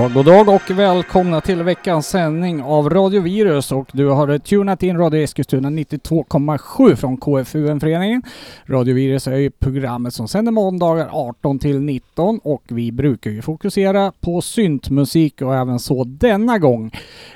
Ja, god dag och välkomna till veckans sändning av Radio Virus och du har tunat in Radio Eskilstuna 92,7 från KFUM-föreningen. Radio Virus är ju programmet som sänder måndagar 18 till 19 och vi brukar ju fokusera på syntmusik och även så denna gång.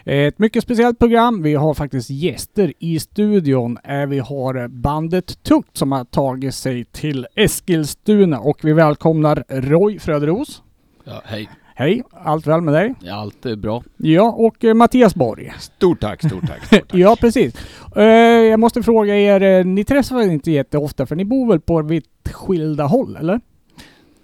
Ett mycket speciellt program. Vi har faktiskt gäster i studion. Vi har bandet Tukt som har tagit sig till Eskilstuna och vi välkomnar Roy Fröderos. Ja, hej. Hej, allt väl med dig? Ja, allt är bra. Ja, och eh, Mattias Borg. Stort tack, stort tack. Stort tack. Ja, precis. Eh, jag måste fråga er, eh, ni träffas väl inte jätteofta för ni bor väl på vitt skilda håll, eller?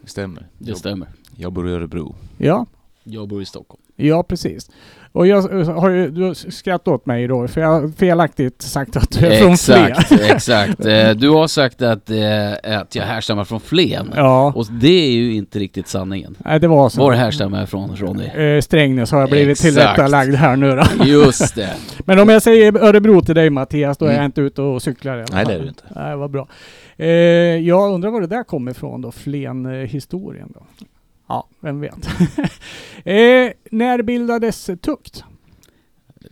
Det stämmer. Det jag, stämmer. jag bor i Örebro. Ja, Jag bor i Stockholm. Ja precis. Och jag har ju, du har skrattat åt mig då, för jag har felaktigt sagt att du är från Flen. Exakt, exakt. Eh, Du har sagt att, eh, att jag härstammar från Flen. Ja, Och det är ju inte riktigt sanningen. nej, det var så. Var härstammar jag från Ronny? Eh, Strängnäs har jag blivit Exakt. tillrättalagd här nu då. Just det. Men om jag säger Örebro till dig Mattias, då är Mm. jag inte ute och cyklar i alla Nej, det är du inte. Nej, vad bra. Jag undrar var det där kommer ifrån då, Flen-historien då? Ja, vem vet. eh, när bildades Tukt?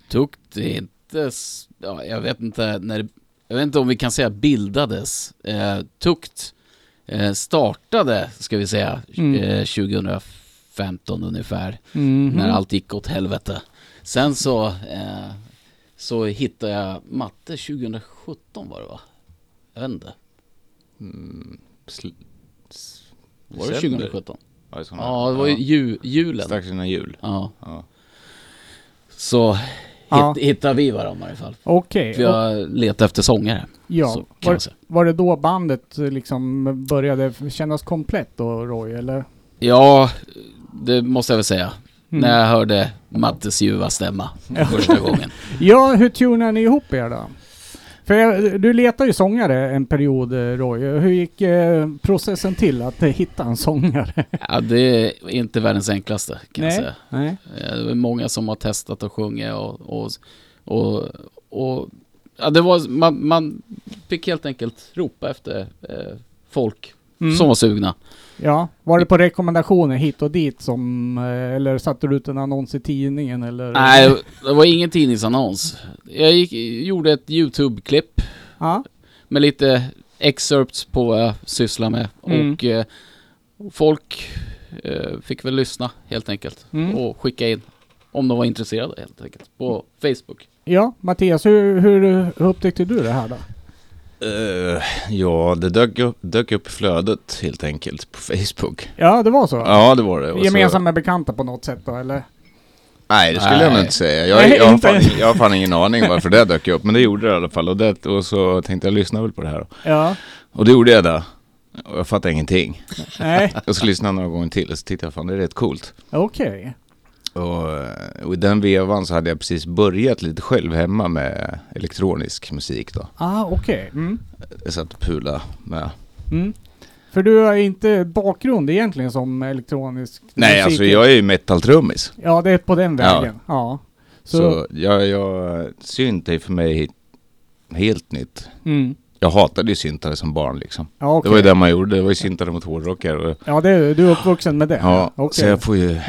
Tukt är inte... Ja, jag vet inte när... Jag vet inte om vi kan säga bildades. Eh, Tukt eh, startade, ska vi säga, Mm. eh, 2015 ungefär. Mhm. när allt gick åt helvete. Sen så, eh, så hittade jag matte 2017 var det va? Jag vet inte. Mm, Var det december? 2017? Ja, såna- Ja, det var ju ju, julen. Strax innan jul. Ja. Ja. Så Ja. hit, hittade vi varandra i alla fall. Okej. För jag letade efter sångare. Ja, så var, var det då bandet liksom började kännas komplett då Roy, eller? Ja, det måste jag väl säga. Mm. När jag hörde Mattes ljuva stämma Ja. första gången. Ja, hur tunar ni ihop er då? För jag, du letar ju sångare en period eh, Roy. Hur gick eh, processen till att eh, hitta en sångare? Ja, det är inte världens enklaste kan jag Nej. säga. Nej. Eh, Det var många som har testat att sjunga och, och, och, och ja, det var, man, man fick helt enkelt ropa efter eh, folk Mm. som var sugna. Ja, var det på rekommendationer hit och dit som, eh, eller satte du ut en annons i tidningen eller? Nej, det var ingen tidningsannons. Jag gick, gjorde ett YouTube-klipp Ja. med lite excerpts på vad jag sysslar med. Mm. Och eh, folk eh, fick väl lyssna helt enkelt. Mm. Och skicka in om de var intresserade helt enkelt. På Facebook. Ja, Mattias, hur, hur, hur upptäckte du det här då? Eh, ja, det dök upp, dök upp i flödet helt enkelt på Facebook. Ja, det var så? Ja, det var det. Och så- Gemensamma bekanta på något sätt då, eller? Nej, det skulle jag nog Nej. inte säga. Jag, Nej, jag, har inte fan, jag har fan ingen aning varför det dök upp. Men det gjorde det i alla fall. Och, det, och så tänkte jag lyssna väl på det här. Ja. Och det gjorde jag då. Och jag fattade ingenting. Nej, Jag skulle lyssna några gånger till och så tyckte jag fan det är rätt coolt. okej. Och, och i den vevan så hade jag precis börjat lite själv hemma med elektronisk musik då. Ah, okej. Mm. Jag satt och pula med. Mm. För du har inte bakgrund egentligen som elektronisk Nej, musik. alltså jag är ju metal-trummis. Ja, det är på den Ja. vägen. Ja. Så, Så, jag, jag, synt är för mig helt nytt. mm. Jag hatade ju syntare som barn liksom. Ja, Det okej. var ju det man gjorde, det var ju syntare mot hårdrockare. Ja, det, du är uppvuxen med det? ja, Okej. så jag får ju,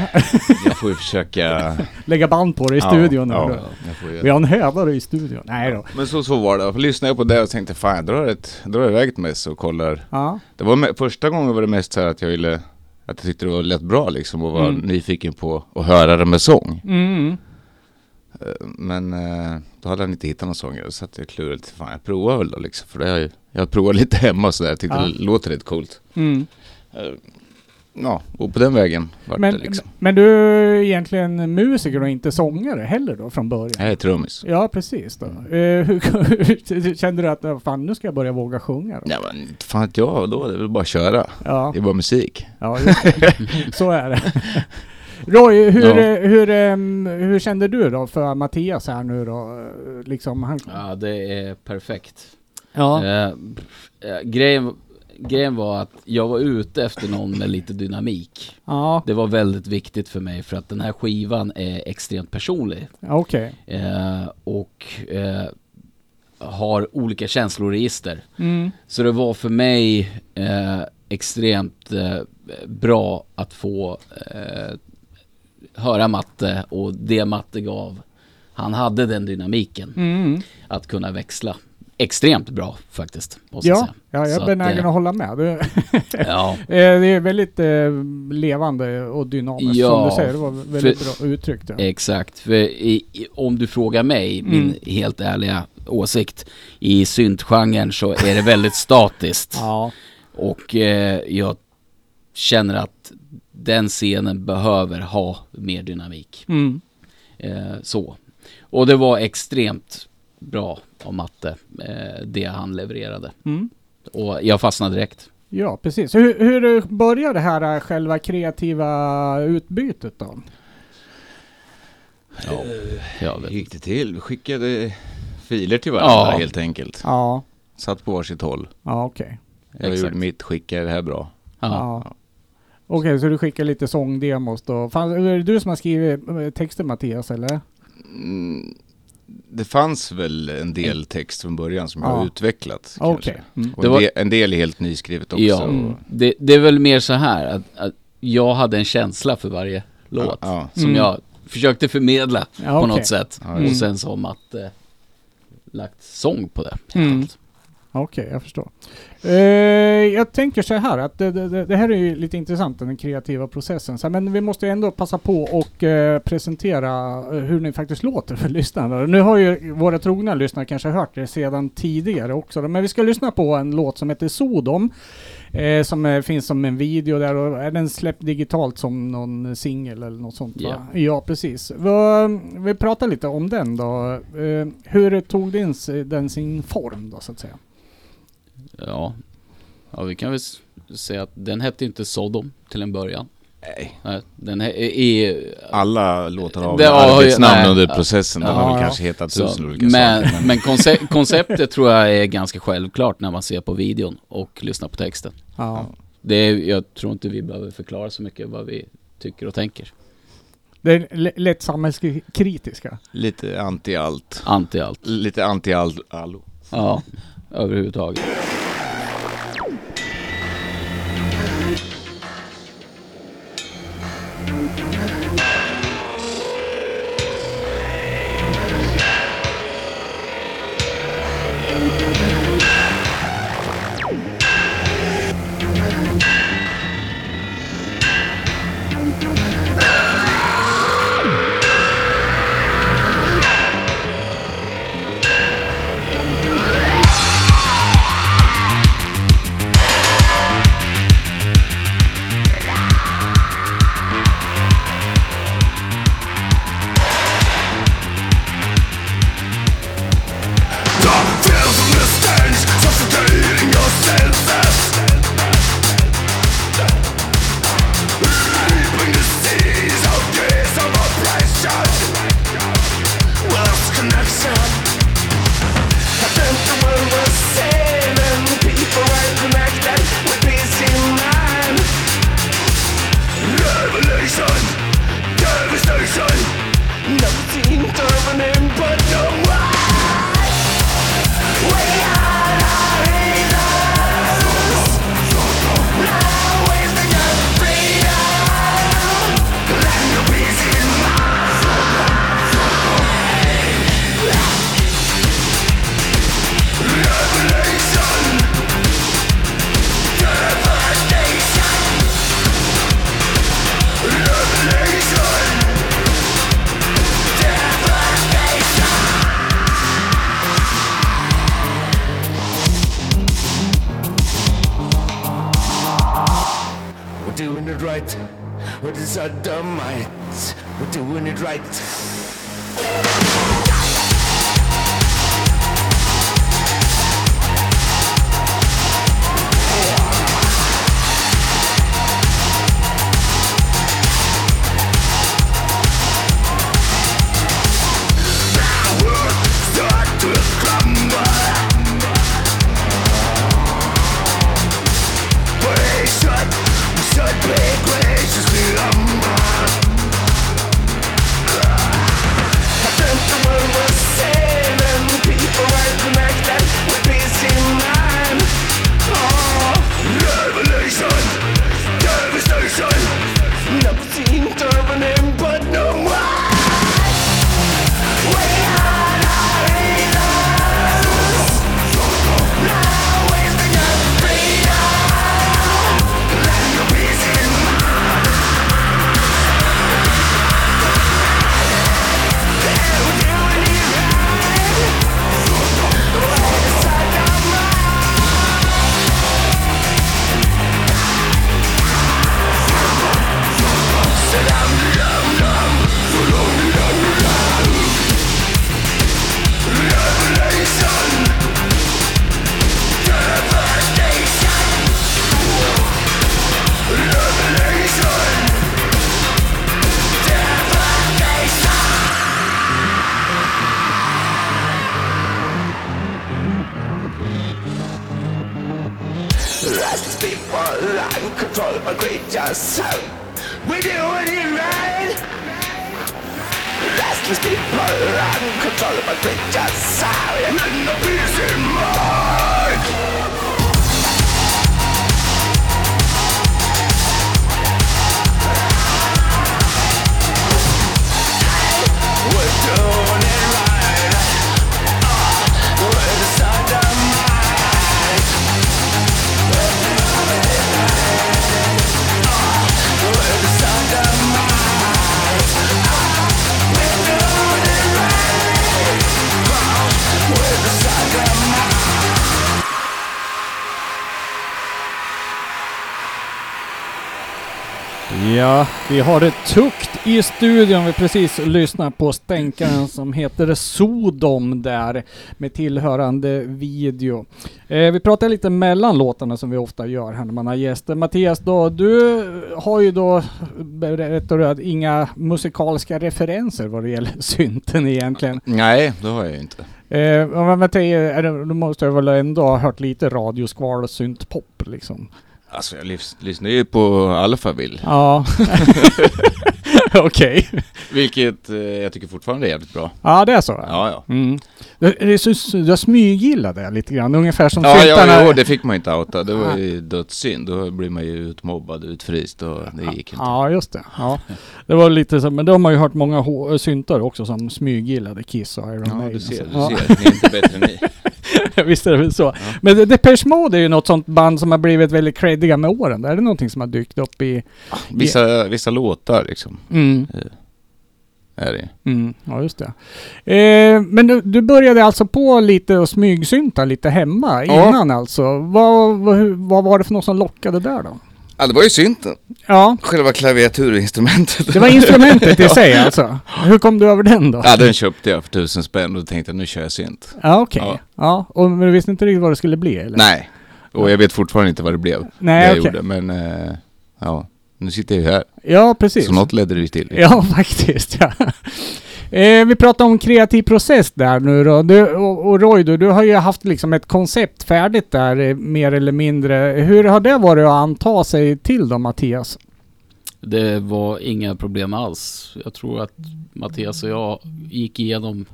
jag får ju försöka... Lägga band på det i Ja, studion. ja, jag får ju- Vi har en hövare i studion. Nej då. Men så, så var det. För lyssnade jag på det och tänkte fan jag drar, ett, drar iväg ett mess och kollar. Ja. Det var me- första gången var det mest så här att jag ville, att jag tyckte det var lätt bra liksom och var Mm. nyfiken på att höra det med sång. Mm. Eh, Men eh, då hade han inte hittat någon sångare så att jag klurade lite, fan jag provar väl då liksom. För det har jag, jag har provat lite hemma och sådär, jag tyckte Ja. det låter rätt coolt. Mm. Eh, Ja, och på den vägen vart Men, det liksom. men du är egentligen musiker och inte sångare heller då från början? Jag är trummis. Ja, precis då. Mm. Hur, kände du att fan, nu ska jag börja våga sjunga då? Ja men fan jag då, det är väl bara att köra. Ja, Det är bara musik. ja just det. så är det. Roy, hur, Ja. eh, hur, ehm, hur kände du då för Mattias här nu då? Liksom, han... Ja, det är perfekt. Ja. Eh, eh, grejen, grejen var att jag var ute efter någon med lite dynamik. Ja, Det var väldigt viktigt för mig för att den här skivan är extremt personlig. okej. Eh, och eh, har olika känsloregister. Mm. Så det var för mig eh, extremt eh, bra att få eh, höra Matte och det Matte gav. Han hade den dynamiken Mm. att kunna växla. Extremt bra faktiskt, måste jag Ja, säga. ja, jag är att, benägen eh, att hålla med. Det, Ja, eh, det är väldigt eh, levande och dynamiskt Ja, som du säger. Det var väldigt bra uttryckt. Ja. exakt. För i, i, om du frågar mig, Mm. min helt ärliga åsikt, i syntgenren så är det väldigt statiskt. Ja. Och eh, jag känner att den scenen behöver ha mer dynamik. Mm. Eh, så. Och det var extremt bra av Matte, eh, det han levererade. Mm. Och jag fastnade direkt. Ja, precis. Hur, hur börjar det här eh, själva kreativa utbytet då? Ja, jag vet. Gick det till? Vi skickade filer till varandra Ja. helt enkelt. Ja, Satt på varsitt håll. ja okej. Jag Exakt. gjorde mitt, skickade det här bra. Ja. Ja. Okej, så du skickar lite sångdemos då. Fan, är det du som har skrivit eh, texten Mattias, eller? Mm, det fanns väl en del text från början som jag Ja. har utvecklat. Kanske. Mm. Och Det en, var- del, en del är helt nyskrivet också. Ja. Mm. Det, det är väl mer så här att, att jag hade en känsla för varje låt. Ja, Som Mm. jag försökte förmedla Ja, på okej. något sätt. Ja, Och sen så Matte eh, lagt sång på det. helt Okej, jag förstår. Eh, jag tänker så här att det, det, det här är ju lite intressant, den kreativa processen. Så, men vi måste ändå passa på och eh, presentera eh, hur ni faktiskt låter för lyssnarna. Nu har ju våra trogna lyssnare kanske hört det sedan tidigare också. Men vi ska lyssna på en låt som heter Sodom. Eh, som eh, finns som en video där och är den släppt digitalt som någon singel eller något sånt va? Ja, precis. Va, vi pratar lite om den då. Eh, hur tog den, den sin form då så att säga? Ja. ja, vi kan väl säga att den hette inte Sodom till en början. Nej. Den är... Alla låtar har Det har ju- arbetsnamn nej. under processen. De har Ja. väl kanske hetat tusen olika men saker. men konce- konceptet tror jag är ganska självklart när man ser på videon och lyssnar på texten. Ja. Det är, jag tror inte vi behöver förklara så mycket vad vi tycker och tänker. Det är lätt samhällskritiska. Lite anti allt. Anti allt. Lite anti all, allo. Ja, överhuvudtaget. like vi har ett tukt i studion. Vi precis lyssnat på stänkaren som heter Sodom där med tillhörande video. Eh, vi pratar lite mellan låtarna som vi ofta gör här när man har gäster. Mattias då, du har ju då berättat inga musikaliska referenser vad det gäller synten egentligen. Nej, det har jag ju inte. Eh, men Mattias, det- då måste jag väl ändå ha hört lite radioskval och syntpop liksom? Alltså jag lys- lyssnar ju på Alphaville. Ja. Okej. Vilket eh, jag tycker fortfarande är jävligt bra. Ja, det är så? Ja, ja. Mm. Du, jag smyggillar det lite grann, ungefär som Ja, ja, jo, det fick man inte outa. Det var ju dödssynd. Då blir man ju utmobbad, utfryst och det gick inte. Ja, just det. Ja. Det var lite så, men de har ju hört många syntar också som smyggillade Kiss och Iron Ja, Maiden. du ser, du ser. Ni är inte bättre än ni. Ja, visst är det väl så. Men The- Depeche Mode är ju något sånt band som har blivit väldigt creddiga med åren. Är det någonting som har dykt upp i... Vissa, vissa låtar liksom, Mm. är det Mm, ja just det. Eh, men du, du började alltså på lite och smygsynta lite hemma Ja. innan alltså. Vad, vad, vad var det för något som lockade där då? Ja, det var ju synten. Ja, Själva klaviaturinstrumentet. det var instrumentet i sig alltså. Hur kom du över den då? Ja, den köpte jag för tusen spänn och tänkte nu kör jag synt. Ja, okej. Ja. Ja. och men du visste inte riktigt vad det skulle bli eller? Nej, och jag vet fortfarande inte vad det blev. Nej, det jag okej. gjorde, men eh, ja, nu sitter jag ju här. Ja, precis. Så något ledde det ju till. Ja, faktiskt. Ja. Eh, vi pratar om kreativ process där nu då. Du, och, och Roy, du, du har ju haft liksom ett koncept färdigt där eh, mer eller mindre. Hur har det varit att anta sig till då Mattias? Det var inga problem alls. Jag tror att Mattias och jag gick igenom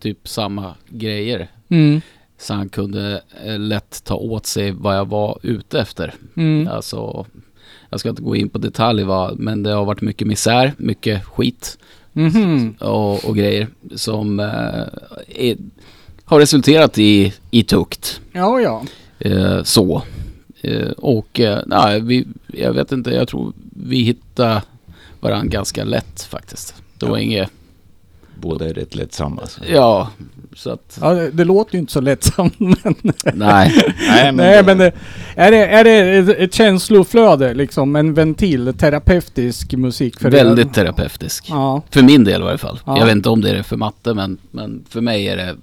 typ samma grejer. Mm. Så han kunde eh, lätt ta åt sig vad jag var ute efter. Mm. Alltså, jag ska inte gå in på detalj va, men det har varit mycket misär, mycket skit Mhm. och, och grejer som eh, är, har resulterat i, i tukt. Ja, ja. Eh, så. Eh, och eh, nej, vi, jag vet inte, jag tror vi hittade varandra ganska lätt faktiskt. Det var Ja. inget, Båda är rätt lättsamma. Så. ja, så att, ja det, det låter ju inte så lättsamt men... nej. Nej, Nej men det, är det, är det ett, känsloflöde liksom? En ventil? Terapeutisk musik för er? Väldigt terapeutisk. Ja. För min del i varje fall. Ja. Jag vet inte om det är det för matte, men, men för mig är det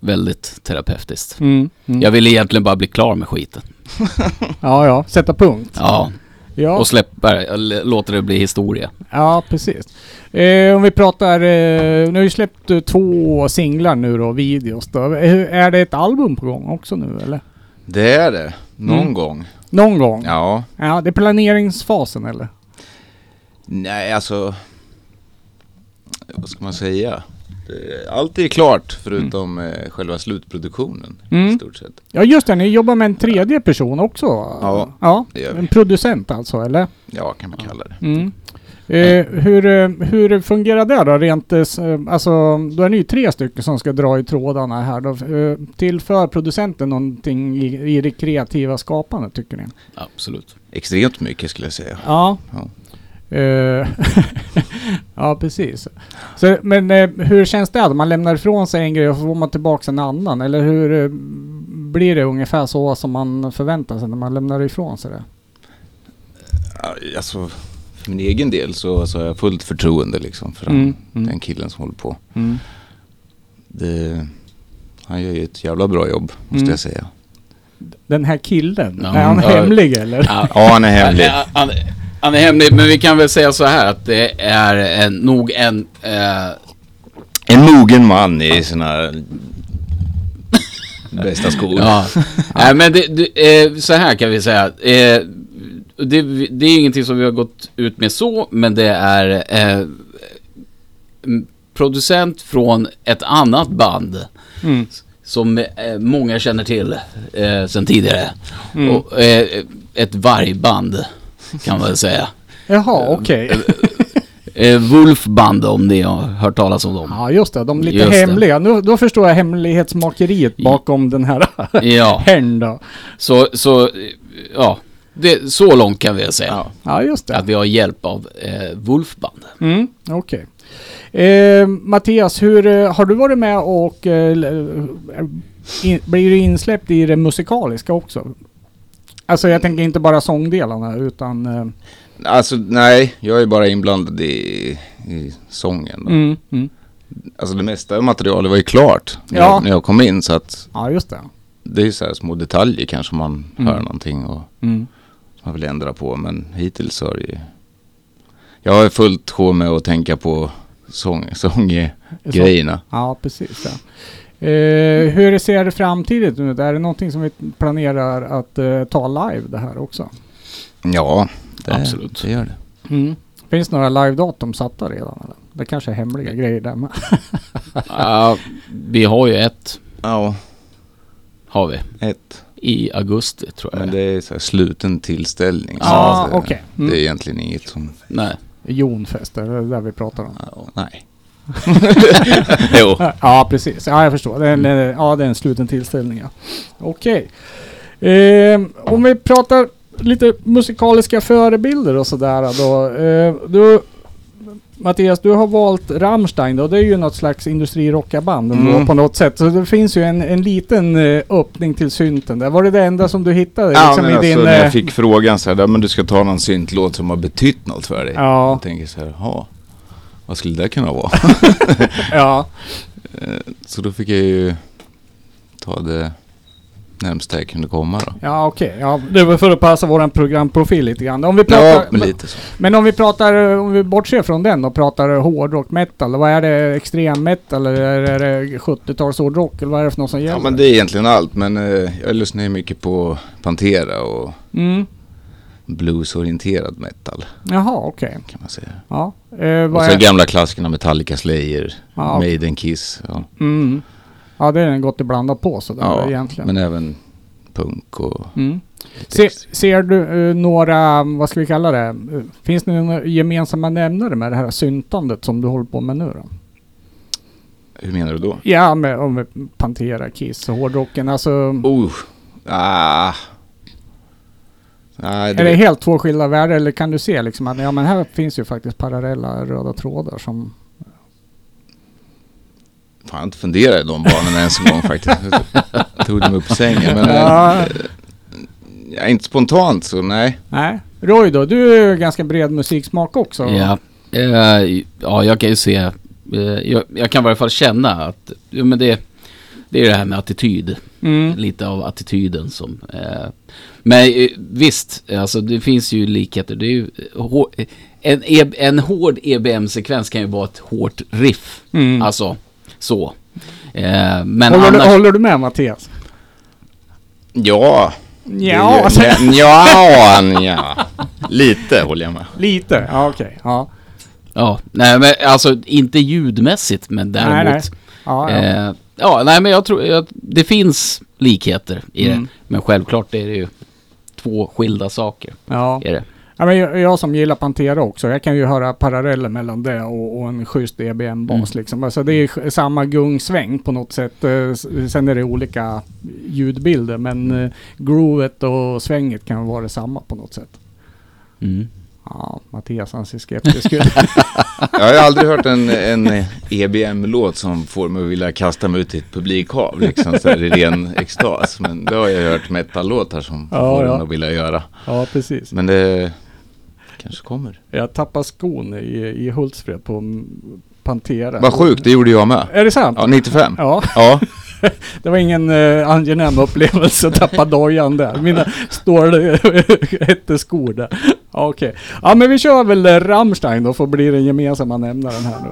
väldigt terapeutiskt. Mm. Mm. Jag vill egentligen bara bli klar med skiten. ja, ja. Sätta punkt. Ja, Ja. och eller låta det bli historia. Ja, precis. Eh, om vi pratar, eh, nu har ju släppt eh, två singlar nu då, videos då. Eh, Är det ett album på gång också nu eller? Det är det. Någon Mm. gång. Någon gång? Ja. Ja, det är planeringsfasen eller? Nej, alltså... Vad ska man säga? Det- Allt är klart förutom eh, själva slutproduktionen Mm. i stort sett. Ja just det, ni jobbar med en tredje person också? Ja, ja det gör vi. En producent alltså, eller? Ja, kan man kalla det. Mm. Eh, hur, eh, hur fungerar det då rent, eh, eh, alltså då är ni ju tre stycken som ska dra i trådarna här då. Eh, tillför producenten någonting i, i det kreativa skapandet tycker ni? Absolut. Extremt mycket skulle jag säga. Ja. Ja. Eh, ja, precis. Så, men eh, hur känns det då? Man lämnar ifrån sig en grej och får man tillbaka en annan. Eller hur eh, blir det ungefär så som man förväntar sig när man lämnar ifrån sig det? Alltså, för min egen del så, så har jag fullt förtroende liksom för Mm, den, mm. den killen som håller på. Mm. Det, han gör ju ett jävla bra jobb, måste Mm. jag säga. Den här killen, Ja, är han ja. hemlig eller? Ja, Ja, han är hemlig. Han, han, han är hemlig, men vi kan väl säga så här att det är en, nog en... Eh, En mogen man i sina... Bästa skor. Ja, Nej, men det, det, eh, så här kan vi säga. Eh, det, det är ingenting som vi har gått ut med så, men det är eh, producent från ett annat band Mm. som eh, många känner till eh, sen tidigare. Mm. Och, eh, ett vargband kan man väl säga. Jaha, okej. Eh, Wolfband om ni har hört talas om dem. Ja, just det. De är lite Just det. hemliga. Nu, då förstår jag hemlighetsmakeriet bakom den här Ja, herrn då. så, så, eh, ja. Det, så långt kan vi säga. Ja. Ja, just det. Att vi har hjälp av eh, Wolfband. Mm, Okej. Eh, Mattias, hur eh, har du varit med och eh, in, blir du insläppt i det musikaliska också? Alltså jag tänker inte bara sångdelarna utan... Eh, Alltså nej, jag är bara inblandad i, i sången. Mm, mm. Alltså det mesta av materialet var ju klart när, Ja. jag, när jag kom in så att Ja, just det. det är ju så här små detaljer kanske man Mm. hör någonting och Mm. man vill ändra på men hittills har det ju... Jag har fullt sjå med att tänka på sång, sånggrejerna. Ja, precis. Ja. Eh, hur ser det framtiden ut? Är det någonting som vi planerar att eh, ta live det här också? Ja, det, Absolut. det gör det. Mm. Finns det några live-datum satta redan? Eller? Det kanske är hemliga grejer där med. Ja, vi har ju ett, Ja, har vi. ett. I augusti tror jag Men det det är så här sluten tillställning. Ja, eh, okej. Det Mm. är egentligen inget som... Nej. Jonfest, är det där vi pratar om? Ja, nej. jo. Ja, precis. Ja, jag förstår. Det är en, eh, ja, det är en sluten tillställning. Ja. Okej. Eh, om vi pratar lite musikaliska förebilder och sådär då. Eh, du, Mattias, du har valt Rammstein då. Det är ju något slags industrirockarband Mm. på något sätt. Så det finns ju en, en liten eh, öppning till synten där. Var det det enda som du hittade? Ja, liksom, men i alltså, din, när eh, jag fick frågan så här, "Ja, men du ska ta någon syntlåt som har betytt något för dig. Ja. Jag tänker så här, ja, vad skulle det kunna vara? ja. Eh, så då fick jag ju ta det närmsta jag kunde komma då. Ja, okej. Ja, det var för att passa våran programprofil lite grann. Om vi pratar, Ja, men lite så. Men om vi pratar, om vi bortser från den och pratar hårdrock metal, vad är det? Extrem metal eller är det 70-tals hårdrock eller vad är det för något som gäller? Ja, men det är egentligen allt, men eh, jag lyssnar ju mycket på Pantera och Mm. Bluesorienterad metal Jaha, okej. kan man säga. Ja. Eh, Och så är... gamla klassikerna Metallica, Slayer, Ja. Maiden, Kiss. Ja, Mm. Ja, det är en gott iblandat på sådär ja egentligen. men även punk och... Mm. Se, ser du eh, några, vad ska vi kalla det? Finns det några gemensamma nämnare med det här syntandet som du håller på med nu då? Hur menar du då? Ja, med, om Pantera, Kiss och hårdrocken. Alltså, Oh, ah. Nej, är det helt två skilda världar eller kan du se liksom att ja, men här finns ju faktiskt parallella röda trådar som... Fan, jag har inte funderat i de banorna ens en gång faktiskt. Jag tog dem upp på sängen. Men Ja. eh, ja, inte spontant så nej. Nej. Roy då, du är ju ganska bred musiksmak också. Ja. Eh, ja, jag kan ju se. eh, jag, jag kan i varje fall känna att ja, men det, det är det här med attityd. Mm. Lite av attityden som... Eh, men eh, visst, alltså det finns ju likheter. Det är ju, eh, en, E- en hård EBM-sekvens kan ju vara ett hårt riff. Mm. Alltså, så. Eh, men håller, annars... du, håller du med Mattias? Ja. Ja, alltså, det, ja, ja. Lite håller jag med. lite. Ja, okej. Ja. Ja, nej men alltså inte ljudmässigt men däremot... Nej, nej. Ja, ja. Eh, ja, nej men jag tror att det finns likheter i Mm. det. Men självklart är det ju två skilda saker. ja. Är det. ja men jag, jag som gillar Pantera också, jag kan ju höra paralleller mellan det och, och en schysst EBM-bas Mm. liksom. Alltså det är samma gungsväng på något sätt. Eh, Sen är det olika ljudbilder men eh, groovet och svänget kan vara detsamma på något sätt. Mm. Ja, Mattias han ser skeptisk ut. Jag har aldrig hört en, en EBM-låt som får mig att vilja kasta mig ut i ett publikhav. Liksom så här i ren extas. Men det har jag hört metal-låtar som Ja, får ja. en att vilja göra. ja, precis. Men det kanske kommer. Jag tappade skon i, i Hultsfred på Pantera. Vad sjukt, det gjorde jag med. Är det sant? Ja, 95. Ja, Ja, det var ingen uh, angenäm upplevelse att tappa dojan där. Mina står hette skor där. Ja, Okej. Ja, men vi kör väl eh, Rammstein då, för att bli den gemensamma nämnaren här nu.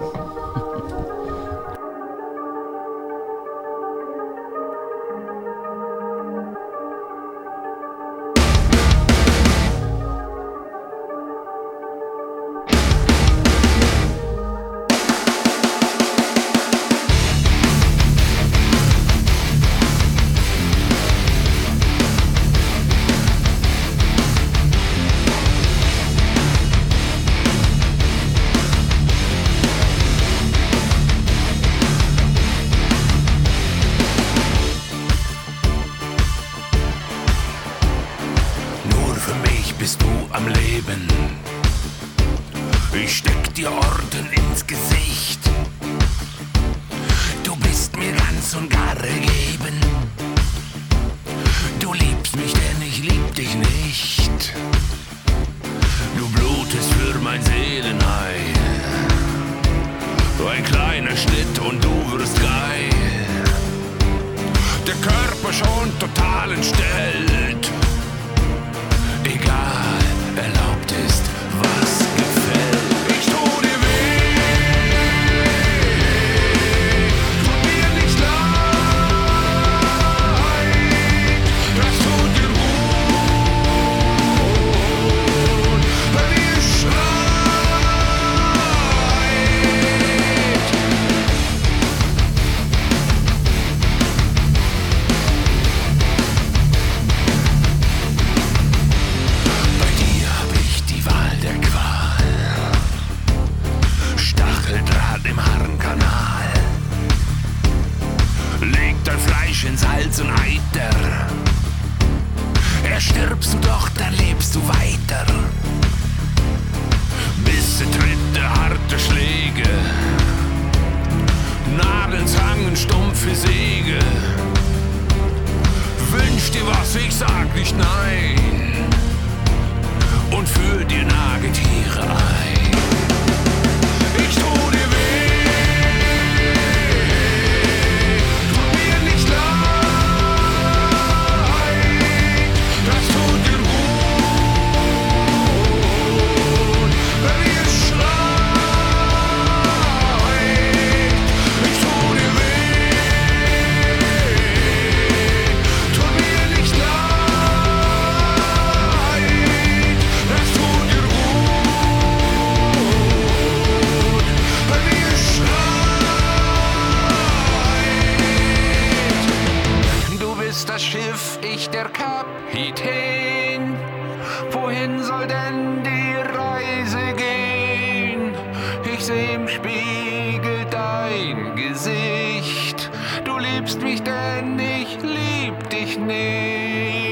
Liebst mich, denn ich lieb dich nicht.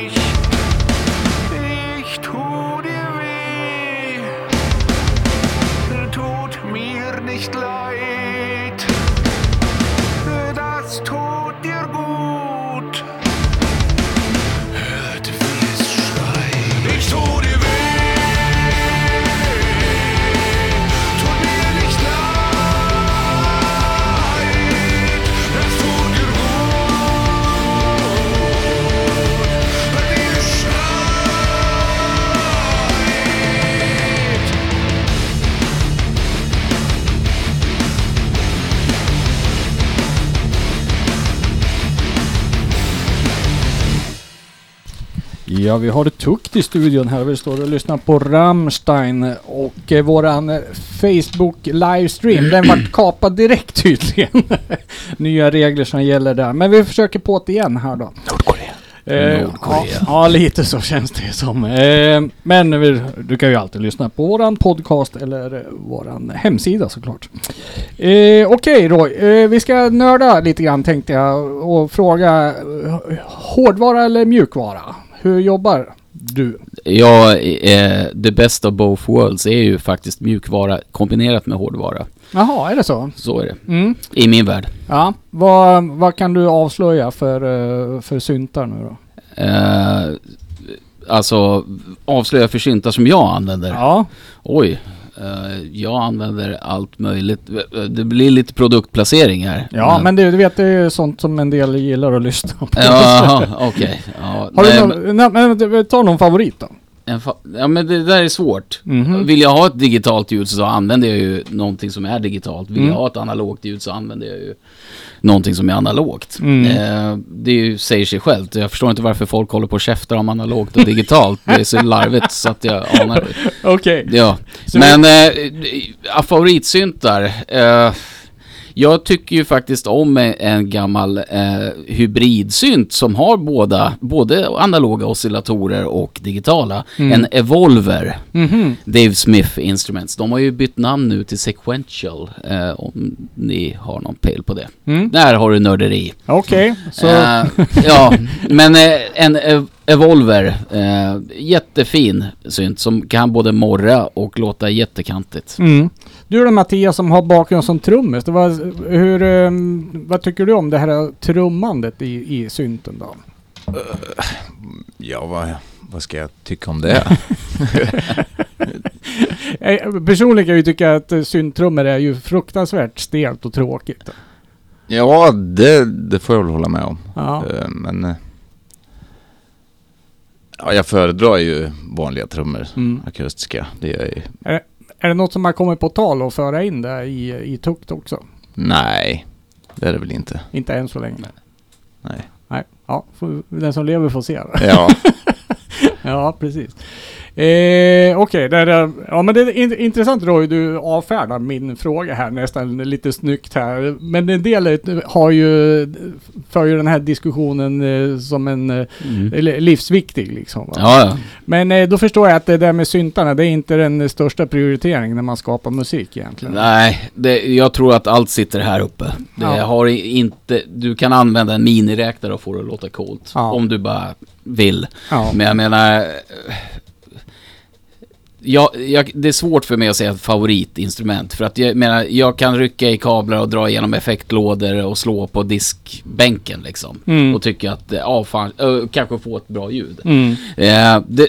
Ja, vi har det tukt i studion här. Vi står och lyssnar på Rammstein och eh, våran eh, Facebook livestream, den vart kapad direkt tydligen. Nya regler som gäller där. Men vi försöker på det igen här då. Nordkorea. Eh, Nordkorea. Ja, ja, lite så känns det som. Eh, men vi, du kan ju alltid lyssna på våran podcast eller eh, våran hemsida såklart. Eh, Okej då, eh, vi ska nörda lite grann tänkte jag och fråga eh, hårdvara eller mjukvara? Hur jobbar du? Ja, eh, the best of both worlds är ju faktiskt mjukvara kombinerat med hårdvara. Jaha, är det så? Så är det. Mm. I min värld. Ja, vad, vad kan du avslöja för, eh, för syntar nu då? Eh, alltså, avslöja för syntar som jag använder. Ja, Oj. Eh, jag använder allt möjligt. Det blir lite produktplacering här. ja men det, du vet det är sånt som en del gillar att lyssna på. Ja, okej. Ja, Har nej, du men- någon, nej, men ta någon favorit då. Ja men det där är svårt. Mhm. Vill jag ha ett digitalt ljud så använder jag ju någonting som är digitalt. Vill Mm. jag ha ett analogt ljud så använder jag ju någonting som är analogt. Mm. Eh, det ju, säger sig självt. Jag förstår inte varför folk håller på och käftar om analogt och digitalt. det är så larvigt så att jag anar. Okej. Ja, Så men eh, favoritsyntar. Eh, jag tycker ju faktiskt om en, gammal eh, hybridsynt som har båda, både analoga oscillatorer och digitala. Mm. En Evolver. Mhm. Dave Smith Instruments. De har ju bytt namn nu till Sequential. Eh, om ni har någon pejl på det. Mm. Där har du nörderi. Okej, så... Eh, ja, men eh, en, eh, Evolver. Eh, jättefin synt som kan både morra och låta jättekantigt. Mm. Du då Mattias som har bakgrund som trummis. Det var, hur, eh, vad tycker du om det här trummandet i, i synten då? Ja, vad, vad ska jag tycka om det? Eh, Personligen kan jag ju tycka att synttrummor är ju fruktansvärt stelt och tråkigt. ja, det, det får jag väl hålla med om. Ja. Eh, Men... Ja, jag föredrar ju vanliga trummor. Mm. Akustiska. Det är ju... Är det något som har kommit på tal att föra in det i, i tukt också? Nej, det är det väl inte. Inte än så länge. Nej. Nej. Ja, den som lever får se. Ja, Ja, precis. Eh, Okej, är- ja, men det är in, intressant Roy, du avfärdar min fråga här nästan lite snyggt här. Men en del har ju, för ju den här diskussionen eh, som en eh, Mm. livsviktig liksom. Va? Ja, ja. Men eh, då förstår jag att det där med syntarna, det är inte den största prioriteringen när man skapar musik egentligen. Nej, det, jag tror att allt sitter här uppe. Det Ja. har inte, du kan använda en miniräknare och få det att låta coolt. Ja. Om du bara vill. Ja. Men jag menar... Jag, jag, det är svårt för mig att säga favoritinstrument. För att jag menar, jag kan rycka i kablar och dra igenom effektlådor och slå på diskbänken liksom. Mm. Och tycka att, ja fan, kanske få ett bra ljud. Mm. Eh, det,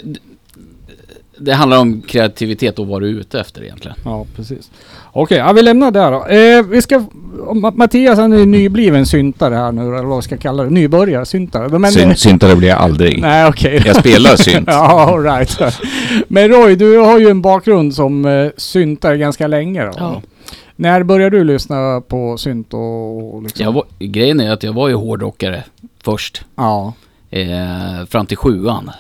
det- det handlar om kreativitet och vad du är ute efter egentligen. Ja, precis. Okej, ja, vi lämnar där då. Eh, vi ska... Ma- Mattias han är nybliven syntare här nu, eller vad ska kalla det. Nybörjare syntare. Men, Syn, syntare blir jag aldrig. Nej, okej. Jag spelar synt. ja, all right. Men Roy, du har ju en bakgrund som eh, syntare ganska länge då. Ja. När började du lyssna på synt och, och liksom? Jag var, grejen är att jag var ju hårdrockare först. Ja. Eh, fram till sjuan.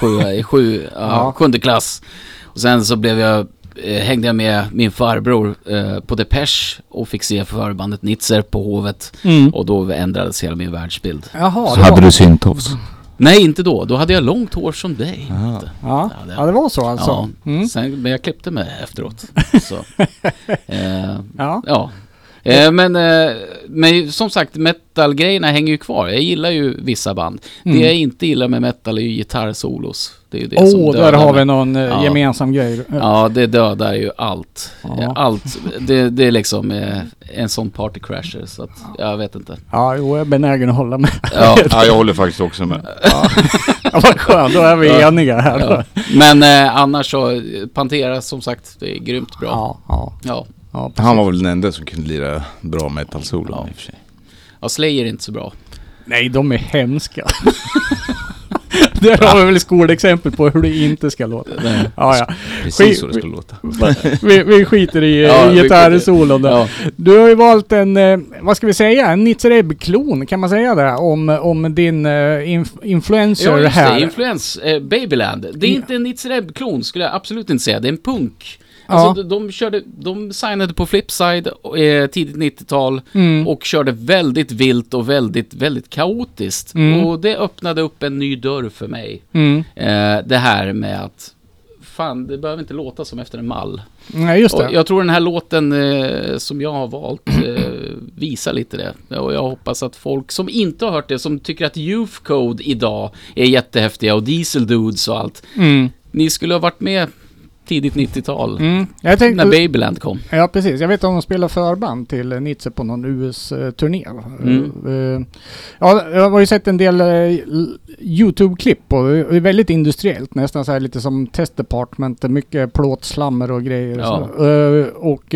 Sjua, i sju, ja. Sjunde klass. Och sen så blev jag, eh, hängde jag med min farbror eh, på Depeche och fick se förbandet Nitzer på Hovet. Mm. Och då ändrades hela min världsbild. Jaha, Så hade du syntofs? Nej, inte då. Då hade jag långt hår som dig. Ja. Ja, det- ja, det var så alltså. Ja, Mm. sen, men jag klippte mig efteråt. Så. Eh, Ja. Ja. Eh, men, eh, men som sagt, metal-grejerna hänger ju kvar. Jag gillar ju vissa band. Mm. Det jag inte gillar med metal är ju gitarrsolos. Det är ju det som oh, dödar där har vi någon eh, Ja. gemensam grej. Ja, det dödar ju allt. Ja. Eh, Allt. Det, det är liksom eh, en sån partycrasher, så att jag vet inte. Ja, jo, jag är benägen att hålla med. Ja, Ja, jag håller faktiskt också med. Ja, vad skönt. Då är vi Ja. eniga här. ja. Men eh, annars så, eh, Pantera som sagt, det är grymt bra. Ja, ja, Ja. Han var väl den enda som kunde lira bra metal-solon Ja. i och för sig. ja, Slayer är inte så bra. Nej, de är hemska. Där har vi väl skolexempel på hur det inte ska låta. Nej. Ja, ja. Precis så det ska låta. Vi, vi skiter i Ja, gitarrsolon där. Ja. Du har ju valt en, eh, vad ska vi säga, en Nitzereb-klon, kan man säga det? Om, om din eh, inf influencer Ja, just här. det. Influens, eh, Babyland. Det är Ja. inte en Nitzereb-klon, skulle jag absolut inte säga. Det är en punk. Ja. Alltså, de, de, körde, de signade på Flipside eh, tidigt 90-tal Mm. och körde väldigt vilt och väldigt, väldigt kaotiskt. Mm. Och det öppnade upp en ny dörr för mig. Mm. Eh, det här med att Fan, det behöver inte låta som efter en mall. Nej, just Och det. jag tror den här låten eh, som jag har valt eh, visar lite det. Och jag hoppas att folk som inte har hört det, som tycker att Youth Code idag är jättehäftiga och Diesel Dudes och allt. Mm. Ni skulle ha varit med tidigt 90-tal. Mm. Jag När tänkte, Babyland kom. ja precis. Jag vet att de spelar förband till eh, Nitze på någon US-turné. Mm. Uh, ja, jag har ju sett en del eh, YouTube-klipp och det är väldigt industriellt. Nästan så här lite som Test Department. Mycket plåtslammer och grejer. Ja. Så, eh, och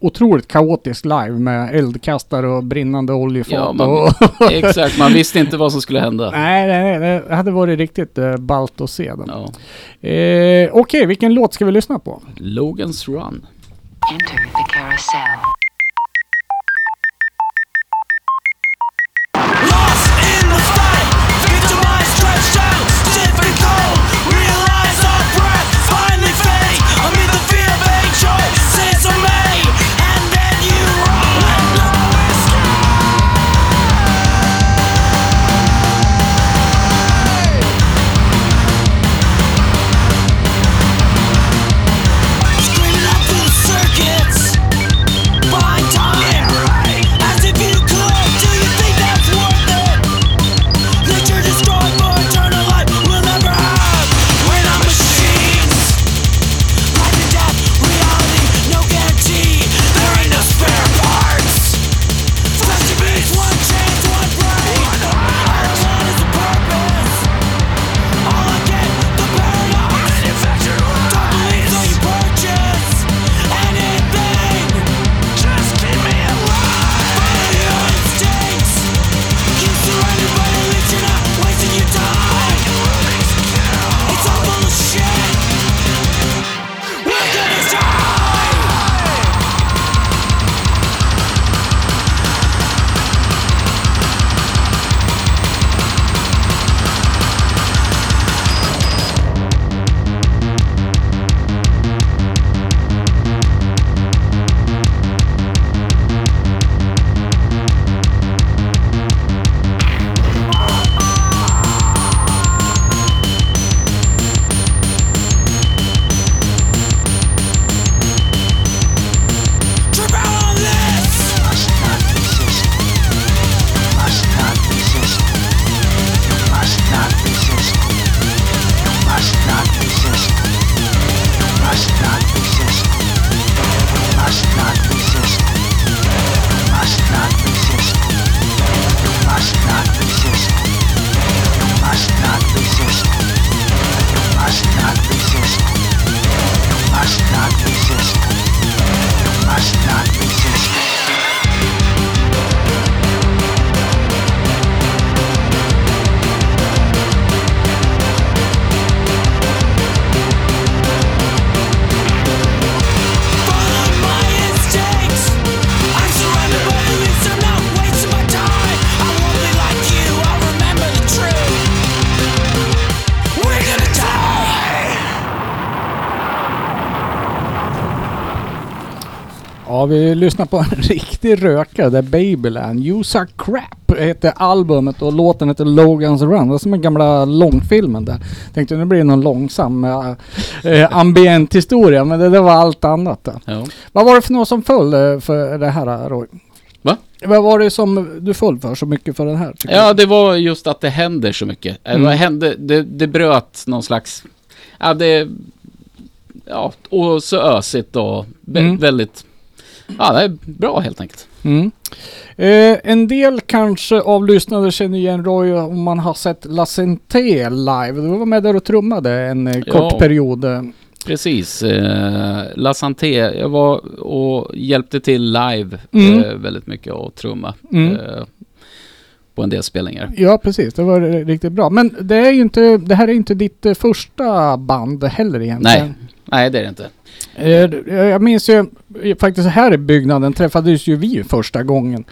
otroligt kaotiskt live med eldkastare och brinnande oljefat. Ja, man- och, Exakt, man visste inte vad som skulle hända. nej, nej, nej, det hade varit riktigt uh, ballt att se den. Ja. Eh, Okej, vilken låt ska vi lyssna på? Logan's Run. Enter the carousel. Ja, vi lyssnar på en riktig rökare där Babyland. You Suck Crap heter albumet och låten heter Logan's Run. Det är som den gamla långfilmen där. Tänkte nu blir det någon långsam äh, äh, ambient historia men det, det var allt annat. Ja. Vad var det för något som föll eh, för det här Roy? Va? Vad var det som du föll för så mycket för den här? ja, det var just att det händer så mycket. Eh, Mm. Vad hände? Det, det bröt någon slags... Ja, det... Ja, och så ösigt och Mm. väldigt... Ja, det är bra helt enkelt. Mm. Eh, en del kanske av lyssnare känner igen Roy om man har sett La Senté live. Du var med där och trummade en eh, Ja. kort period. eh. Precis. Eh, La Santé, jag var och hjälpte till live Mm. eh, väldigt mycket och trumma. Mm. Eh, på en del spelningar. Ja precis, det var riktigt bra. Men det är ju inte, det här är inte ditt eh, första band heller egentligen. Nej, det är det inte. Eh, Jag minns ju faktiskt här i byggnaden träffades ju vi första gången.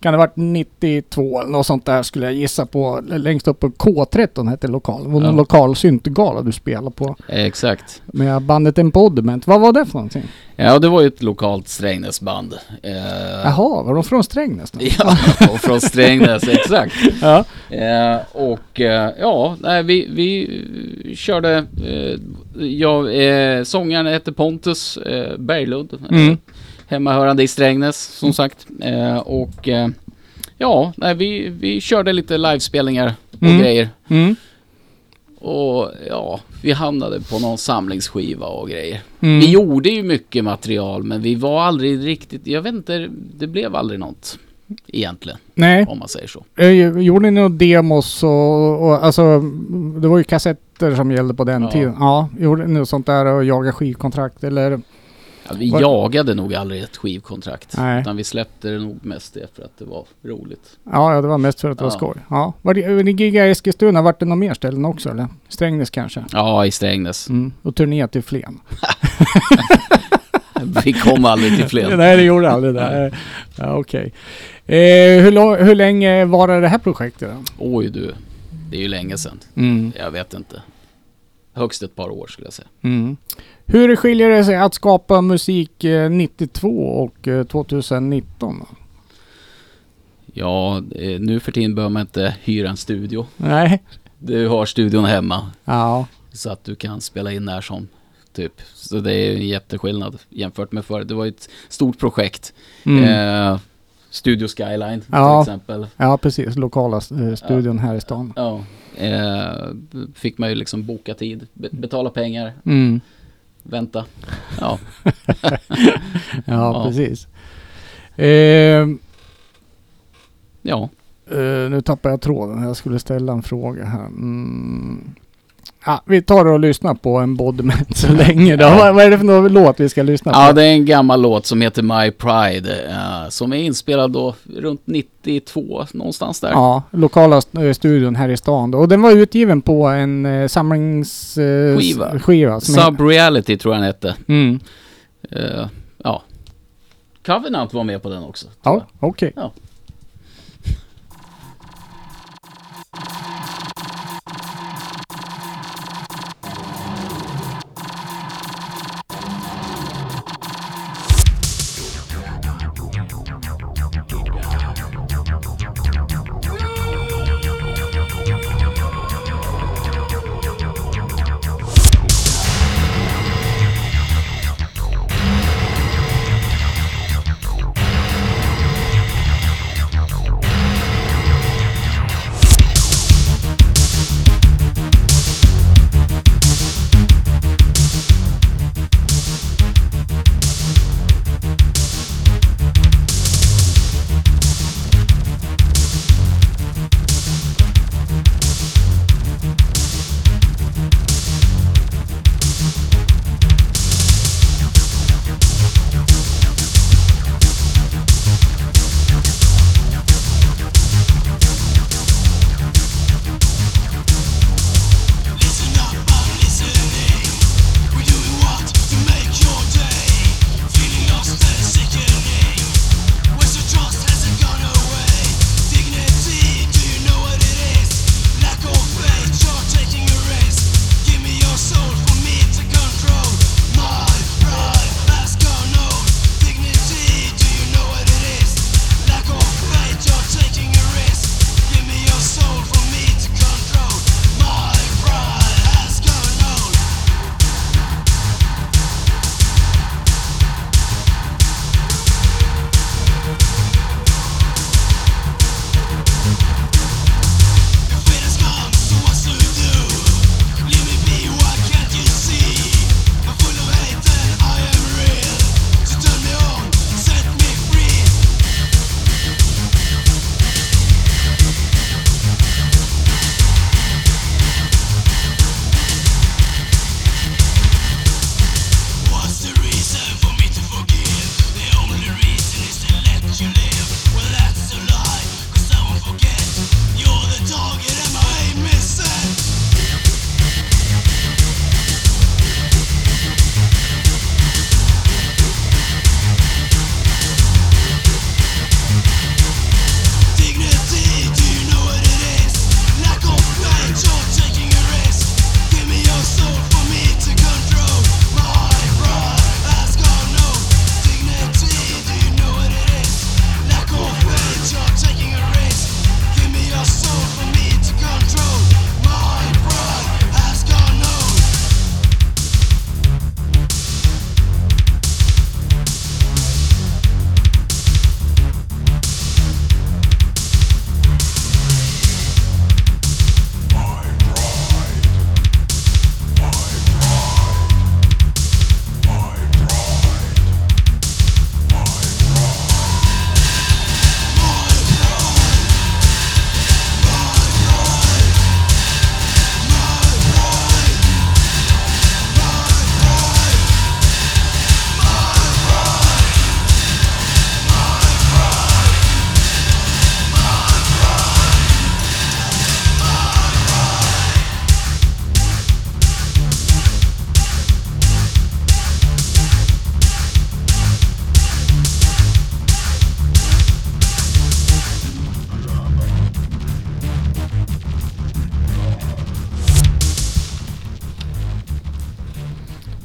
Kan det ha varit 92 eller något sånt där skulle jag gissa på. Längst upp på K13 hette lokalen. Det var någon Ja. lokal syntgala du spelade på. Eh, exakt. Med bandet Embodiment. Vad var det för någonting? Ja, det var ju ett lokalt Strängnäsband. Eh, Jaha, var de från Strängnäs då? Ja, och från Strängnäs, exakt. Ja. Eh, och eh, ja, nej, vi, vi körde, eh, ja, eh, sångaren hette Pontus eh, Berglund, Mm. hemmahörande i Strängnäs som sagt. Eh, och eh, ja, nej, vi, vi körde lite livespelningar och Mm. grejer. Mm. Och ja, vi hamnade på någon samlingsskiva och grejer. Mm. Vi gjorde ju mycket material men vi var aldrig riktigt, jag vet inte, det blev aldrig något egentligen Nej, om man säger så. eh, gjorde ni några demos och, och alltså det var ju kassetter som gällde på den Ja. tiden. Ja, gjorde ni något sånt där och jaga skivkontrakt eller? Ja, vi Var- jagade nog aldrig ett skivkontrakt. Nej. Utan vi släppte det nog mest det för att det var roligt. Ja, det var mest för att det var Ja. skoj. Ja. Var det, ni giggade i Eskilstuna, vart det några mer ställen också eller? Strängnäs kanske? Ja, i Strängnäs. Mm. Och turné till Flen? Vi kom aldrig till Flen. Nej, det gjorde aldrig det. Ja, Okej. Eh, hur, hur länge var det här projektet då? Oj du, det är ju länge sedan. Mm. Jag vet inte. Högst ett par år skulle jag säga. Mm. Hur skiljer det sig att skapa musik eh, 92 och eh, 2019? då? Ja, eh, nu för tiden behöver man inte hyra en studio. Nej. Du har studion hemma. Ja. Så att du kan spela in när som. Typ. Så det är en jätteskillnad jämfört med förr. Det var ett stort projekt. Mm. Eh, Studio Skyline Ja. till exempel. Ja, precis. Lokala eh, studion här i stan. Ja. Eh, fick man ju liksom boka tid, be- betala pengar, Mm. vänta. Ja. Ja, Ja. precis. Eh, ja. Eh, nu tappar jag tråden. Jag skulle ställa en fråga här. Mm. Ja, vi tar och lyssnar på en Bodiment så länge då. Vad, vad är det för någon låt vi ska lyssna på? Ja, det är en gammal låt som heter My Pride. eh, som är inspelad då runt 92, någonstans där. Ja, lokala st- eh, studion här i stan då. Och den var utgiven på en samlings... Eh, Skiva. s- skiva som Sub Reality tror jag den hette. är- Mm. Eh, ja. Covenant var med på den också. Ja, okej. Ja.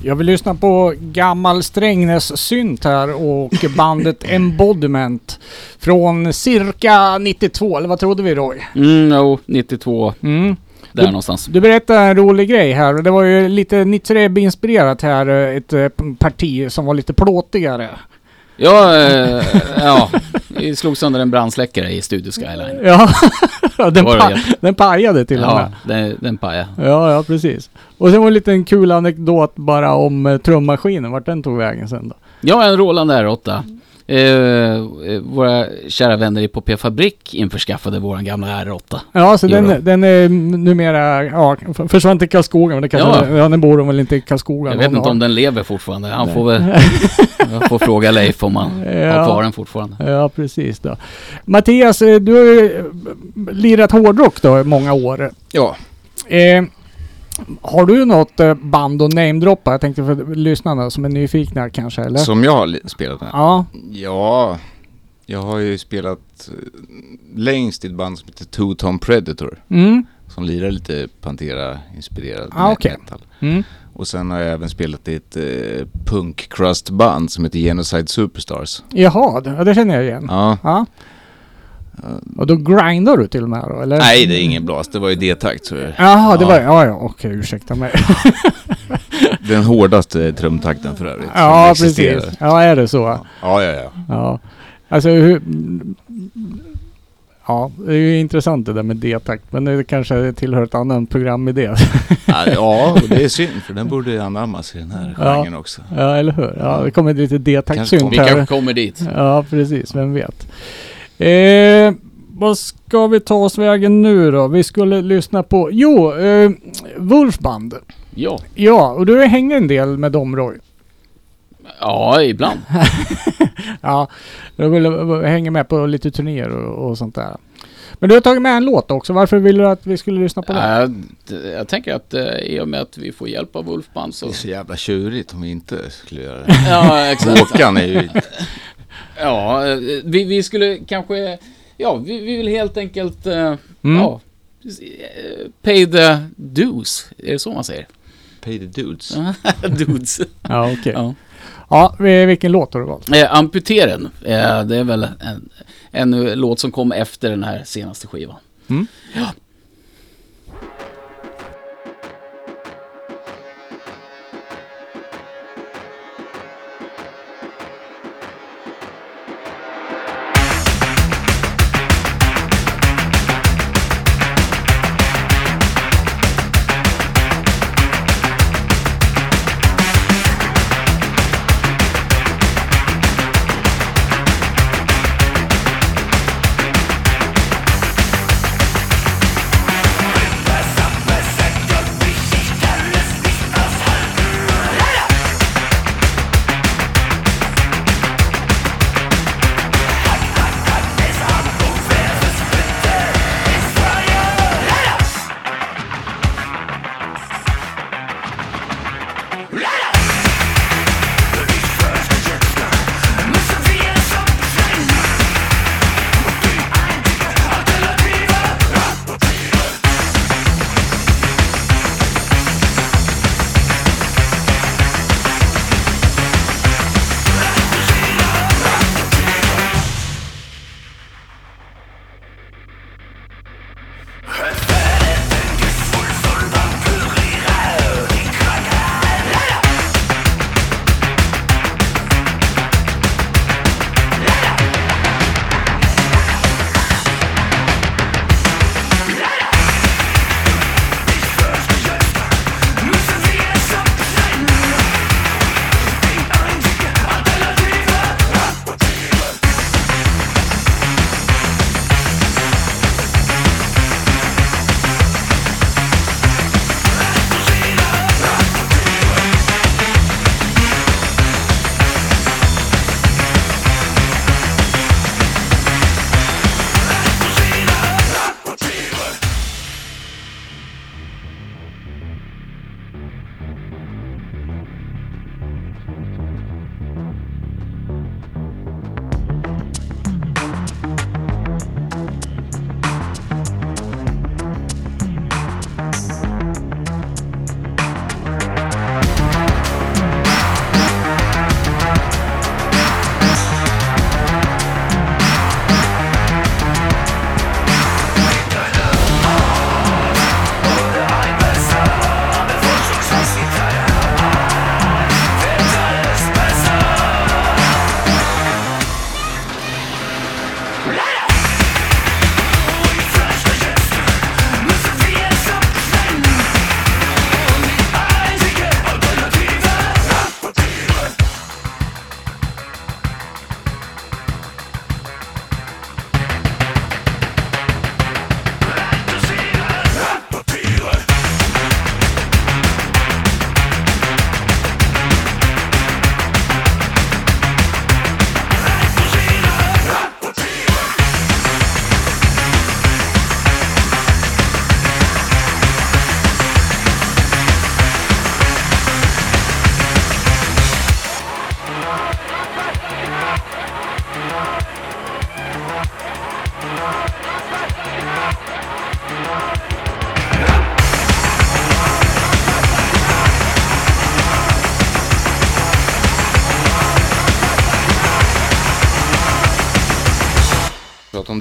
Jag vill lyssna på gammal Strängnäs-synt här och bandet Embodiment från cirka 92, eller vad trodde vi Roy? Mm, jo, 92, Mm. där Du- någonstans. Du berättade en rolig grej här och det var ju lite Nitzreb-inspirerat här, eh, ett eh, parti som var lite plåtigare. Ja, eh, ja, vi slog sönder en brandsläckare i Studio Skyline. Ja, den, Var det pa- det? den pajade till och Ja, med. den, den pajade. Ja, ja precis. Och sen var det en liten kul anekdot bara om eh, trummaskinen, vart den tog vägen sen då. Ja, en Roland R8. Eh, eh, våra kära vänner i Popé Fabrik införskaffade våran gamla R8. Ja, så då. den, den är numera, ja, försvann till Karlskoga, men det kanske, Ja. ja. nu bor de väl inte i Karlskoga. Jag vet inte har- om den lever fortfarande. Han får väl... Jag får fråga Leif om han Ja. har kvar den fortfarande. Ja, precis då. Mattias, eh, du har ju eh, lirat hårdrock då i många år. Ja, Eh, har du något eh, band att namedroppa? Jag tänkte för lyssnarna som är nyfikna kanske, eller? som jag har spelat med. Ja, Ja, jag har ju spelat eh, längst i ett band som heter Two Tom Predator. mm, Som lirar lite Pantera-inspirerad Ah, okej. metal. mm. Och sen har jag även spelat i ett eh, punk-crust-band som heter Genocide Superstars. Jaha, det, det känner jag igen. Ja. Ja. Och då grindar du till och med då, eller? Nej, det är ingen blås. Det var ju D-takt. Så Jaha, det Ja. var Ja, ja, okej, ursäkta mig. den hårdaste trumtakten för övrigt. ja, precis. Ja, är det så? Ja, ja, ja. Ja. Alltså hur... Ja, det är ju intressant det där med D-takt, men det kanske tillhör ett annat programidé. Ja, ja, och det är synd för den borde anammas i den här Ja. genren också. ja, eller hur? Ja, det kommer lite D-takt-synt kommer. Vi här. kanske kommer dit. Ja, precis. Vem vet. Eh, vad ska vi ta oss vägen nu då? Vi skulle lyssna på... Jo, eh, Wolfband. Ja, Ja, och du hänger en del med dem Roy. ja ibland. Ja, jag vill hänga med på lite turnéer och, och sånt där. Men du har tagit med en låt också. Varför vill du att vi skulle lyssna på den? Äh, d- jag tänker att eh, i och med att vi får hjälp av Wolfband så... Det är så jävla tjurigt om vi inte skulle göra det. Ja, exakt. Håkan är ju... Ja, eh, vi, vi skulle kanske... Ja, vi, vi vill helt enkelt... eh, Mm. Ja, pay the dues. Är det så man säger? Pay the dudes. dudes. Ja, okej. Ja. Ja, vi- vilken låt har du valt? Eh, Amputeren. Eh, det är väl en, en låt som kom efter den här senaste skivan. Mm. Ja.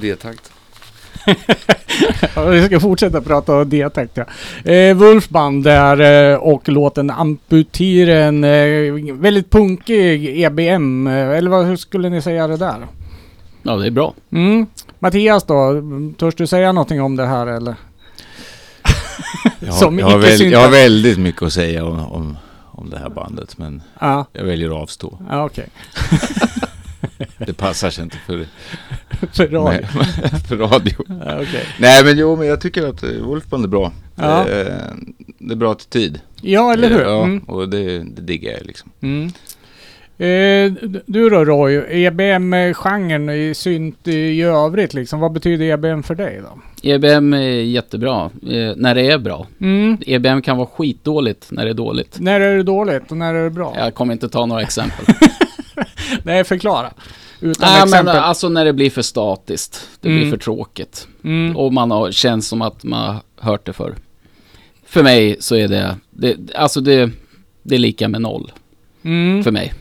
D-takt. Vi ska fortsätta prata om det tänkte jag. Eh, Wolfband där eh, och låten Amputiren. Eh, väldigt punkig EBM. Eh, eller vad hur skulle ni säga det där? Ja, det är bra. Mm. Mattias då? Törs du säga någonting om det här eller? Jag, Som jag, har väl, jag har väldigt mycket att säga om, om, om det här bandet, men Ja, jag väljer att avstå. ja okej. Det passar sig inte för, För radio. med, för radio. Ja, okej. Nej men jo, men jag tycker att eh, Wolfband är bra. Ja. Det, är, det är bra attityd. Ja, eller hur? Ja, Mm. och det, det diggar jag liksom. Mm. Eh, du då Roy, EBM-genren i synt i övrigt liksom. Vad betyder EBM för dig då? EBM är jättebra, eh, när det är bra. Mm. EBM kan vara skitdåligt när det är dåligt. När är det dåligt och när är det bra? Jag kommer inte ta några exempel. Nej, förklara. Utan Nej men exempel. alltså när det blir för statiskt. Det Mm. blir för tråkigt. mm. Och man har, känns som att man har hört det förr. För mig så är det, det alltså det, det är lika med noll. Mm. För mig.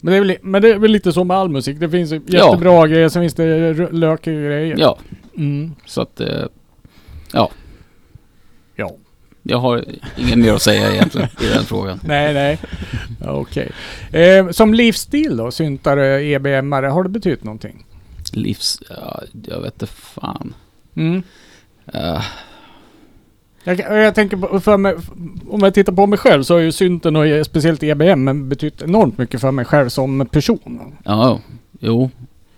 Men, det är väl, men det är väl lite så med all musik. Det finns jättebra grejer, sen finns det lökiga grejer. Ja, Mm. så att, eh, Ja. Jag har inget mer att säga egentligen i den frågan. Nej, nej. Okej. Eh, som livsstil då, syntare, EBM-are, har det betytt någonting? Livs, ja, jag vet inte fan. Mm. Eh, Jag, jag tänker på, för mig, om jag tittar på mig själv så har ju synten och speciellt EBM betytt enormt mycket för mig själv som person. ja, jo.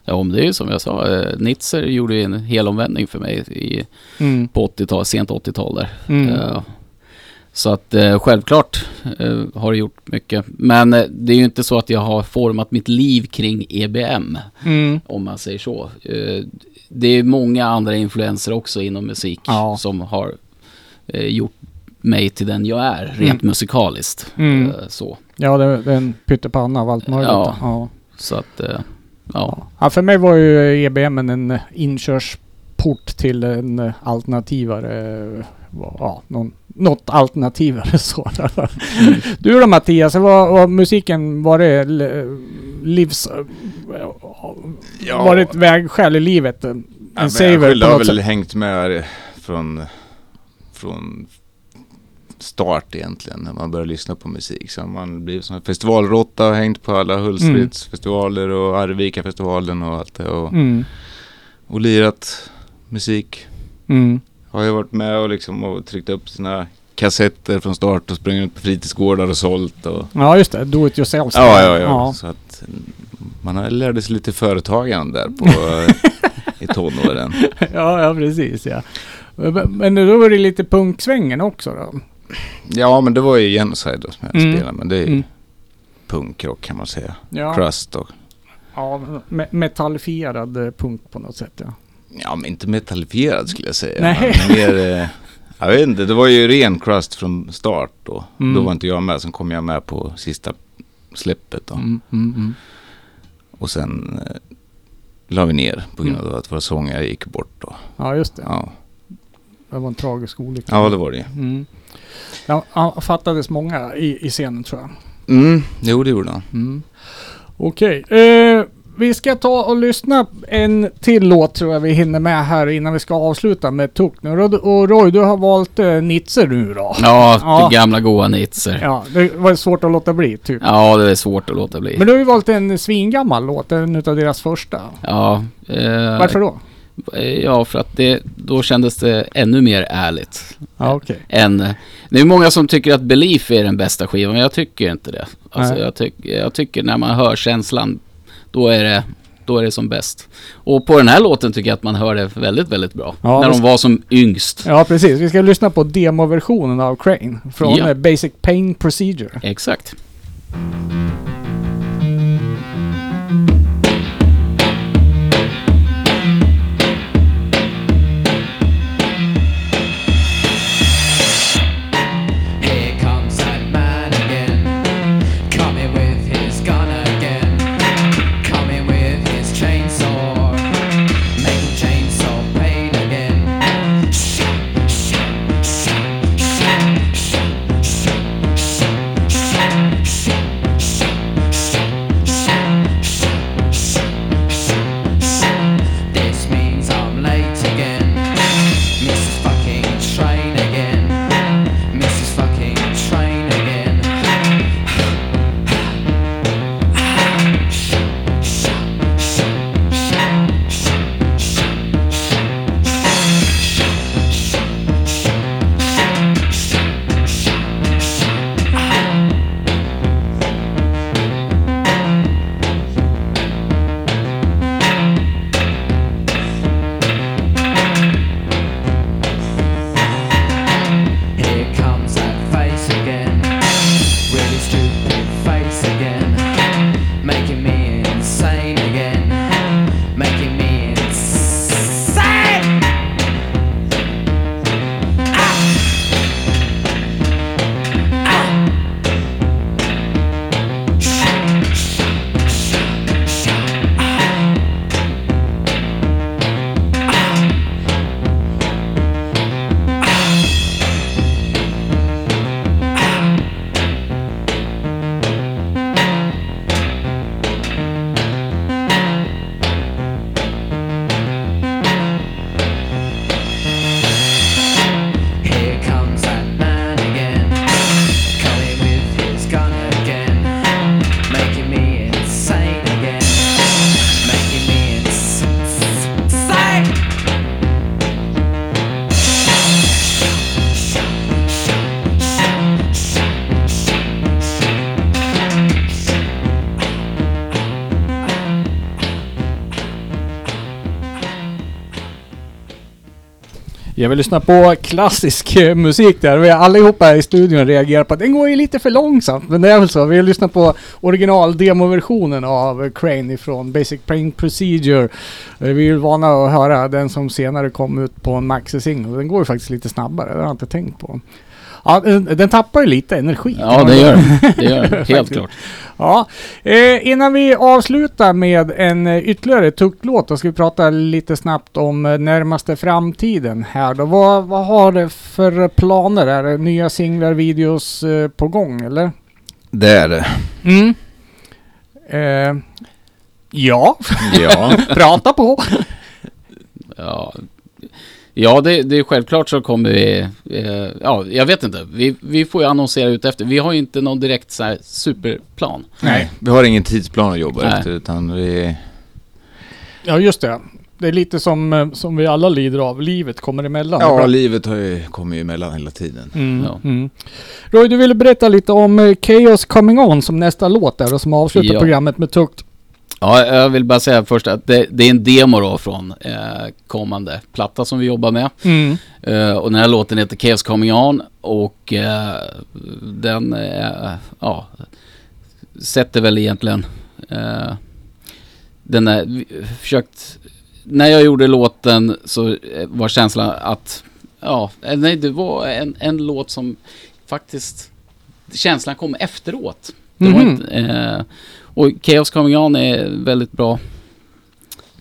Ja, men det är ju som jag sa, eh, Nitzer gjorde ju en helomvändning för mig i, Mm. på 80-tal, sent 80-tal där. Mm. Eh, Så att eh, självklart eh, har det gjort mycket. Men eh, det är ju inte så att jag har format mitt liv kring EBM, Mm. om man säger så. Eh, det är många andra influenser också inom musik Ja. som har gjort mig till den jag är, rent Mm. musikaliskt. Mm. Så. Ja, det, det är en pyttipanna av allt möjligt. Ja. Ja. så att, ja. Ja, för mig var ju EBM en inkörsport till en eh, alternativare, eh, ja, någon, något alternativare så. Du då Mattias, vad var musiken, var det l- livs... Var det ett vägskäl i livet? En Ja, saver jag har väl sätt? hängt med från, från start egentligen när man börjar lyssna på musik. Så man blir som en festivalråtta och hängt på alla Hultsfredsfestivaler och Arvika-festivalen och allt det. Och, Mm. och lirat musik. Mm. Har jag varit med och liksom och tryckt upp sina kassetter från start och sprungit ut på fritidsgårdar och sålt. Och, Ja, just det. Do it yourself. ja, ja, ja, Så att mm, man lärde sig lite företagande där på, i tonåren. ja, ja, precis ja. Men då var det lite punksvängen också då? Ja, men det var ju Genocide då som jag Mm. spelade. Men det är Mm. punkrock kan man säga. Ja, Crust och... ja me- metallifierad eh, punk på något sätt ja. Ja, men inte metallifierad skulle jag säga. Nej. Mer... eh, Jag vet inte, det var ju ren Crust från start då. Mm. Då var inte jag med, sen kom jag med på sista släppet då. Mm, mm, mm. Och sen eh, la vi ner på grund Mm. av att vår sångare gick bort då. Ja, just det. Ja, Det var en tragisk olycka. ja det var det Mm. Ja, ja, fattades många i, i scenen tror jag. Mm, jo det gjorde han. Mm. Okej. Eh, vi ska ta och lyssna en till låt tror jag vi hinner med här innan vi ska avsluta med Tukner. Och, och Roy, du har valt eh, Nitzer nu då? Ja, Ja. det gamla goa Nitzer. Ja. Ja, det var svårt att låta bli typ. det är svårt att låta bli. Men du har ju valt en svingammal låt, en utav deras första. Ja, eh, Varför då? Ja, för att det, då kändes det ännu mer ärligt. Ja, okej. Än, det är många som tycker att Belief är den bästa skivan, men jag tycker inte det. Alltså, jag, tyck, jag tycker när man hör känslan, då är, det, då är det som bäst. Och på den här låten tycker jag att man hör det väldigt, väldigt bra. Ja, när de var som yngst. Ja, precis. Vi ska lyssna på demoversionen av Crane från Ja. eh, Basic Pain Procedure. Exakt. Here Vi lyssnar på klassisk eh, musik där. Vi allihopa här i studion reagerar på att den går ju lite för långsamt. Men det är väl så. Vi lyssnar på original demoversionen av Crane ifrån Basic Pain Procedure. Eh, vi är ju vana att höra den som senare kom ut på en maxi-singel. Den går ju faktiskt lite snabbare. Det har jag inte tänkt på. Ja, den, den tappar ju lite energi. Ja, det gör det. Det gör det. Helt klart. Ja, eh, innan vi avslutar med en eh, ytterligare tuktlåt då ska vi prata lite snabbt om eh, närmaste framtiden här då. Vad, vad har det för planer? Är det nya singlar, videos eh, på gång eller? Det är det. Mm. Eh, ja, Ja. prata på. Ja, ja det, det är självklart så kommer vi... Eh, ja, jag vet inte. Vi, vi får ju annonsera ut efter. Vi har ju inte någon direkt så här superplan. Nej, vi har ingen tidsplan att jobba Nej. efter utan vi... Ja, just det. Det är lite som, eh, som vi alla lider av. Livet kommer emellan. Ja, Ibland. livet har ju kommit emellan hela tiden. Mm, Ja. mm. Roy, du ville berätta lite om eh, Chaos Coming On som nästa låt där och som avslutar Ja. programmet med tukt. Ja, jag vill bara säga först att det, det är en demo då från eh, kommande platta som vi jobbar med. Mm. Eh, och den här låten heter Chaos Coming On och eh, den eh, ja, sätter väl egentligen eh, den är vi- försökt när jag gjorde låten så eh, var känslan att ja, nej det var en, en låt som faktiskt känslan kom efteråt. Det var Mhm. inte, och Chaos Coming On är väldigt bra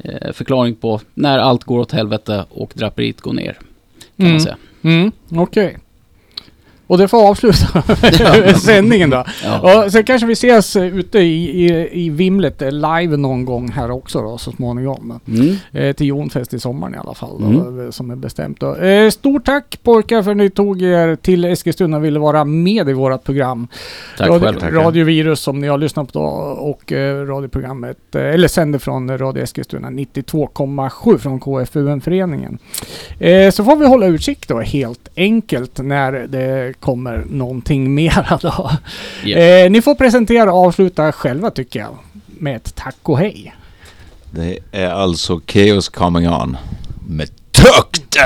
eh, förklaring på när allt går åt helvete och draperiet går ner. Kan Mm. man säga. Mm, okej. Och det får avsluta sändningen då. Ja. Och sen kanske vi ses eh, ute i, i, i vimlet eh, live någon gång här också då så småningom. Mm. Eh, till Jonfest i sommaren i alla fall då, Mm. eh, som är bestämt då. Eh, stort tack pojkar för att ni tog er till Eskilstuna och ville vara med i vårat program. Tack Radio, själv. tackar. Radio Virus som ni har lyssnat på och eh, radioprogrammet, eller sänder från Radio Eskilstuna 92,7 från KFUM-föreningen. Så får vi hålla utkik då helt enkelt när det kommer någonting mera då. Ja. Eh, ni får presentera och avsluta själva tycker jag med ett tack och hej. Det är alltså Chaos Coming On med tukt!